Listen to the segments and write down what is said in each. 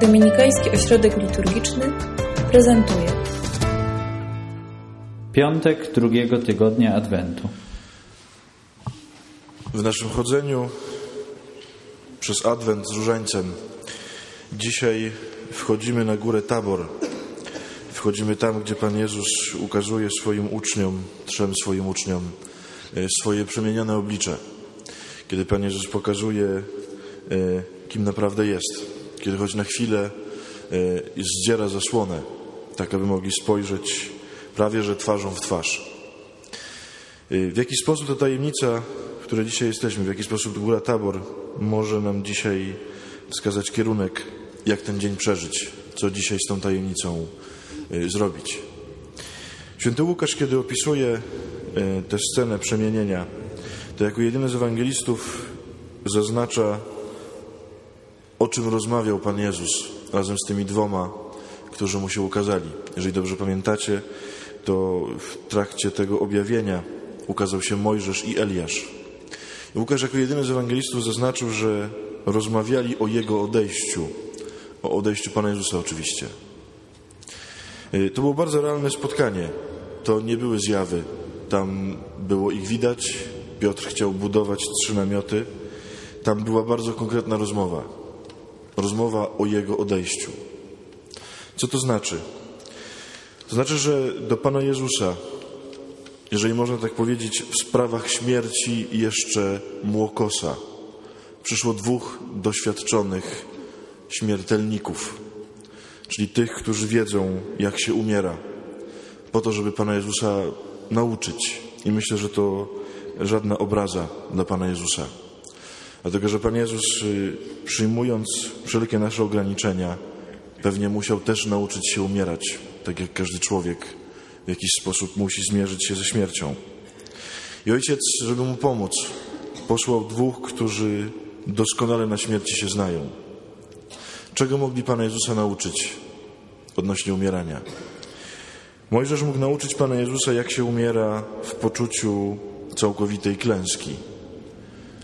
Dominikański Ośrodek Liturgiczny prezentuje Piątek drugiego tygodnia Adwentu. W naszym chodzeniu przez Adwent z różańcem dzisiaj wchodzimy na górę Tabor. Wchodzimy tam, gdzie Pan Jezus ukazuje swoim uczniom, trzem swoim uczniom, e, swoje przemienione oblicze. Kiedy Pan Jezus pokazuje, e, kim naprawdę jest. Kiedy choć na chwilę e, zdziera zasłonę, tak aby mogli spojrzeć prawie że twarzą w twarz. W jaki sposób ta tajemnica, w której dzisiaj jesteśmy, w jaki sposób Góra Tabor może nam dzisiaj wskazać kierunek, jak ten dzień przeżyć, co dzisiaj z tą tajemnicą zrobić. Święty Łukasz, kiedy opisuje tę scenę przemienienia, to jako jedyny z ewangelistów zaznacza, o czym rozmawiał Pan Jezus razem z tymi dwoma, którzy mu się ukazali. Jeżeli dobrze pamiętacie, to w trakcie tego objawienia ukazał się Mojżesz i Eliasz. I Łukasz jako jedyny z ewangelistów zaznaczył, że rozmawiali o jego odejściu, o odejściu Pana Jezusa oczywiście. To było bardzo realne spotkanie. To nie były zjawy. Tam było ich widać. Piotr chciał budować trzy namioty. Tam była bardzo konkretna rozmowa. Rozmowa o jego odejściu. Co to znaczy? To znaczy, że do Pana Jezusa, jeżeli można tak powiedzieć, w sprawach śmierci jeszcze młokosa, przyszło dwóch doświadczonych śmiertelników, czyli tych, którzy wiedzą, jak się umiera, po to, żeby Pana Jezusa nauczyć. I myślę, że to żadna obraza dla Pana Jezusa. Dlatego, że Pan Jezus, przyjmując wszelkie nasze ograniczenia, pewnie musiał też nauczyć się umierać, tak jak każdy człowiek w jakiś sposób musi zmierzyć się ze śmiercią. I ojciec, żeby mu pomóc, posłał dwóch, którzy doskonale na śmierci się znają. Czego mogli Pana Jezusa nauczyć odnośnie umierania? Mojżesz mógł nauczyć Pana Jezusa, jak się umiera w poczuciu całkowitej klęski.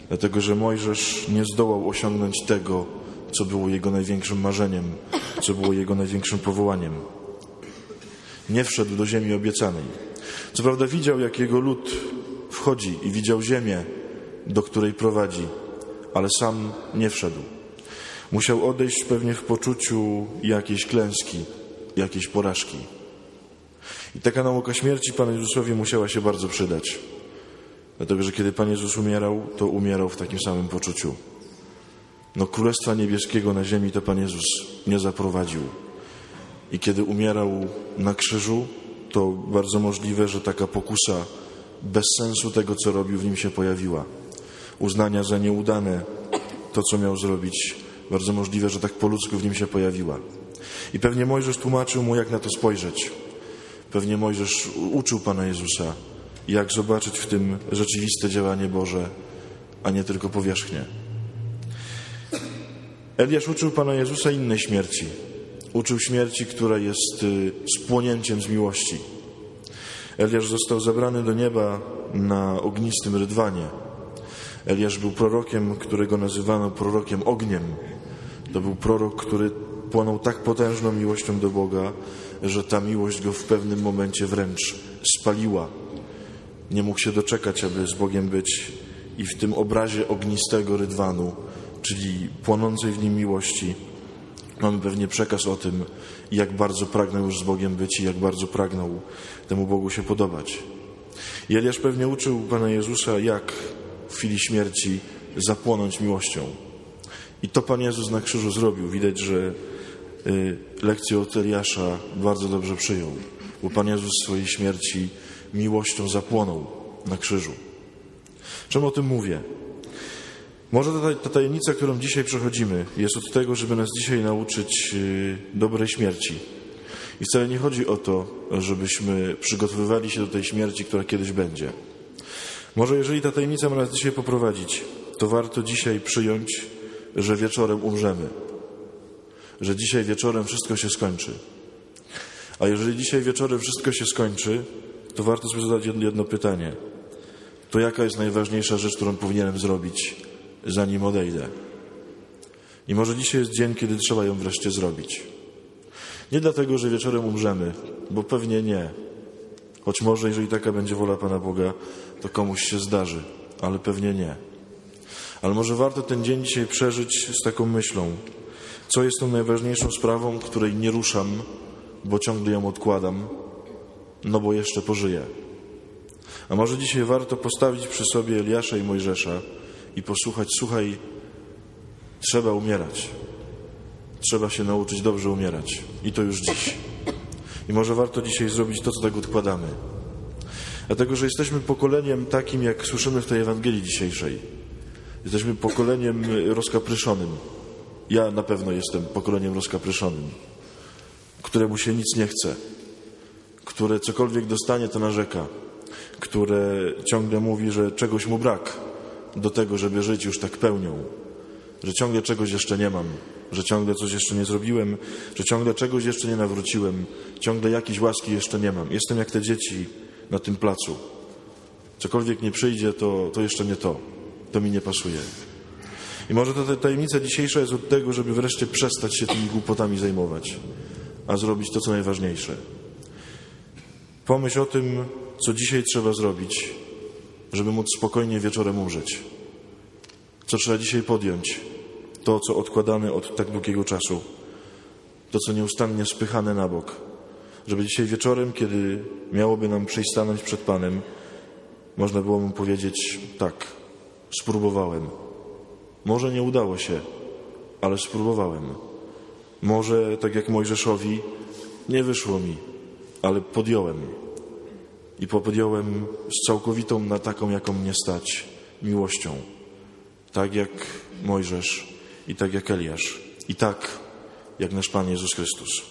Dlatego, że Mojżesz nie zdołał osiągnąć tego, co było jego największym marzeniem, co było jego największym powołaniem. Nie wszedł do ziemi obiecanej. Co prawda widział, jak jego lud wchodzi i widział ziemię, do której prowadzi, ale sam nie wszedł. Musiał odejść pewnie w poczuciu jakiejś klęski, jakiejś porażki. I taka nauka śmierci Panu Jezusowi musiała się bardzo przydać. Dlatego, że kiedy Pan Jezus umierał, to umierał w takim samym poczuciu. No Królestwa Niebieskiego na ziemi to Pan Jezus nie zaprowadził. I kiedy umierał na krzyżu, to bardzo możliwe, że taka pokusa bez sensu tego, co robił, w nim się pojawiła. Uznania za nieudane to, co miał zrobić, bardzo możliwe, że tak po ludzku w nim się pojawiła. I pewnie Mojżesz tłumaczył mu, jak na to spojrzeć. Pewnie Mojżesz uczył Pana Jezusa, jak zobaczyć w tym rzeczywiste działanie Boże, a nie tylko powierzchnię. Eliasz uczył Pana Jezusa innej śmierci. Uczył śmierci, która jest spłonięciem z miłości. Eliasz został zabrany do nieba na ognistym rydwanie. Eliasz był prorokiem, którego nazywano prorokiem ogniem. To był prorok, który płonął tak potężną miłością do Boga, że ta miłość go w pewnym momencie wręcz spaliła. Nie mógł się doczekać, aby z Bogiem być i w tym obrazie ognistego rydwanu, czyli płonącej w nim miłości, mamy pewnie przekaz o tym, jak bardzo pragnął już z Bogiem być i jak bardzo pragnął temu Bogu się podobać. I Eliasz pewnie uczył Pana Jezusa, jak w chwili śmierci zapłonąć miłością. I to Pan Jezus na krzyżu zrobił. Widać, że y, lekcję od Eliasza bardzo dobrze przyjął, bo Pan Jezus w swojej śmierci miłością zapłonął na krzyżu. Czemu o tym mówię? Może ta, ta tajemnica, którą dzisiaj przechodzimy, jest od tego, żeby nas dzisiaj nauczyć y, dobrej śmierci. I wcale nie chodzi o to, żebyśmy przygotowywali się do tej śmierci, która kiedyś będzie. Może jeżeli ta tajemnica ma nas dzisiaj poprowadzić, to warto dzisiaj przyjąć, że wieczorem umrzemy. Że dzisiaj wieczorem wszystko się skończy. A jeżeli dzisiaj wieczorem wszystko się skończy, to warto sobie zadać jedno pytanie. To jaka jest najważniejsza rzecz, którą powinienem zrobić, zanim odejdę? I może dzisiaj jest dzień, kiedy trzeba ją wreszcie zrobić. Nie dlatego, że wieczorem umrzemy, bo pewnie nie. Choć może, jeżeli taka będzie wola Pana Boga, to komuś się zdarzy, ale pewnie nie. Ale może warto ten dzień dzisiaj przeżyć z taką myślą, co jest tą najważniejszą sprawą, której nie ruszam, bo ciągle ją odkładam, no bo jeszcze pożyję. A może dzisiaj warto postawić przy sobie Eliasza i Mojżesza i posłuchać, słuchaj, trzeba umierać. Trzeba się nauczyć dobrze umierać. I to już dziś. I może warto dzisiaj zrobić to, co tak odkładamy. Dlatego, że jesteśmy pokoleniem takim, jak słyszymy w tej Ewangelii dzisiejszej. Jesteśmy pokoleniem rozkapryszonym. Ja na pewno jestem pokoleniem rozkapryszonym, któremu się nic nie chce, które cokolwiek dostanie, to narzeka, które ciągle mówi, że czegoś mu brak do tego, żeby żyć już tak pełnią, że ciągle czegoś jeszcze nie mam, że ciągle coś jeszcze nie zrobiłem, że ciągle czegoś jeszcze nie nawróciłem, ciągle jakiejś łaski jeszcze nie mam. Jestem jak te dzieci na tym placu. Cokolwiek nie przyjdzie, to, to jeszcze nie to. To mi nie pasuje. I może ta tajemnica dzisiejsza jest od tego, żeby wreszcie przestać się tymi głupotami zajmować, a zrobić to, co najważniejsze. Pomyśl o tym, co dzisiaj trzeba zrobić, żeby móc spokojnie wieczorem umrzeć. Co trzeba dzisiaj podjąć, to, co odkładane od tak długiego czasu, to, co nieustannie spychane na bok, żeby dzisiaj wieczorem, kiedy miałoby nam przyjść stanąć przed Panem, można było mu powiedzieć: Tak, spróbowałem. Może nie udało się, ale spróbowałem. Może, tak jak Mojżeszowi, nie wyszło mi, ale podjąłem. I podjąłem z całkowitą na taką, jaką mnie stać, miłością. Tak jak Mojżesz i tak jak Eliasz. I tak jak nasz Pan Jezus Chrystus.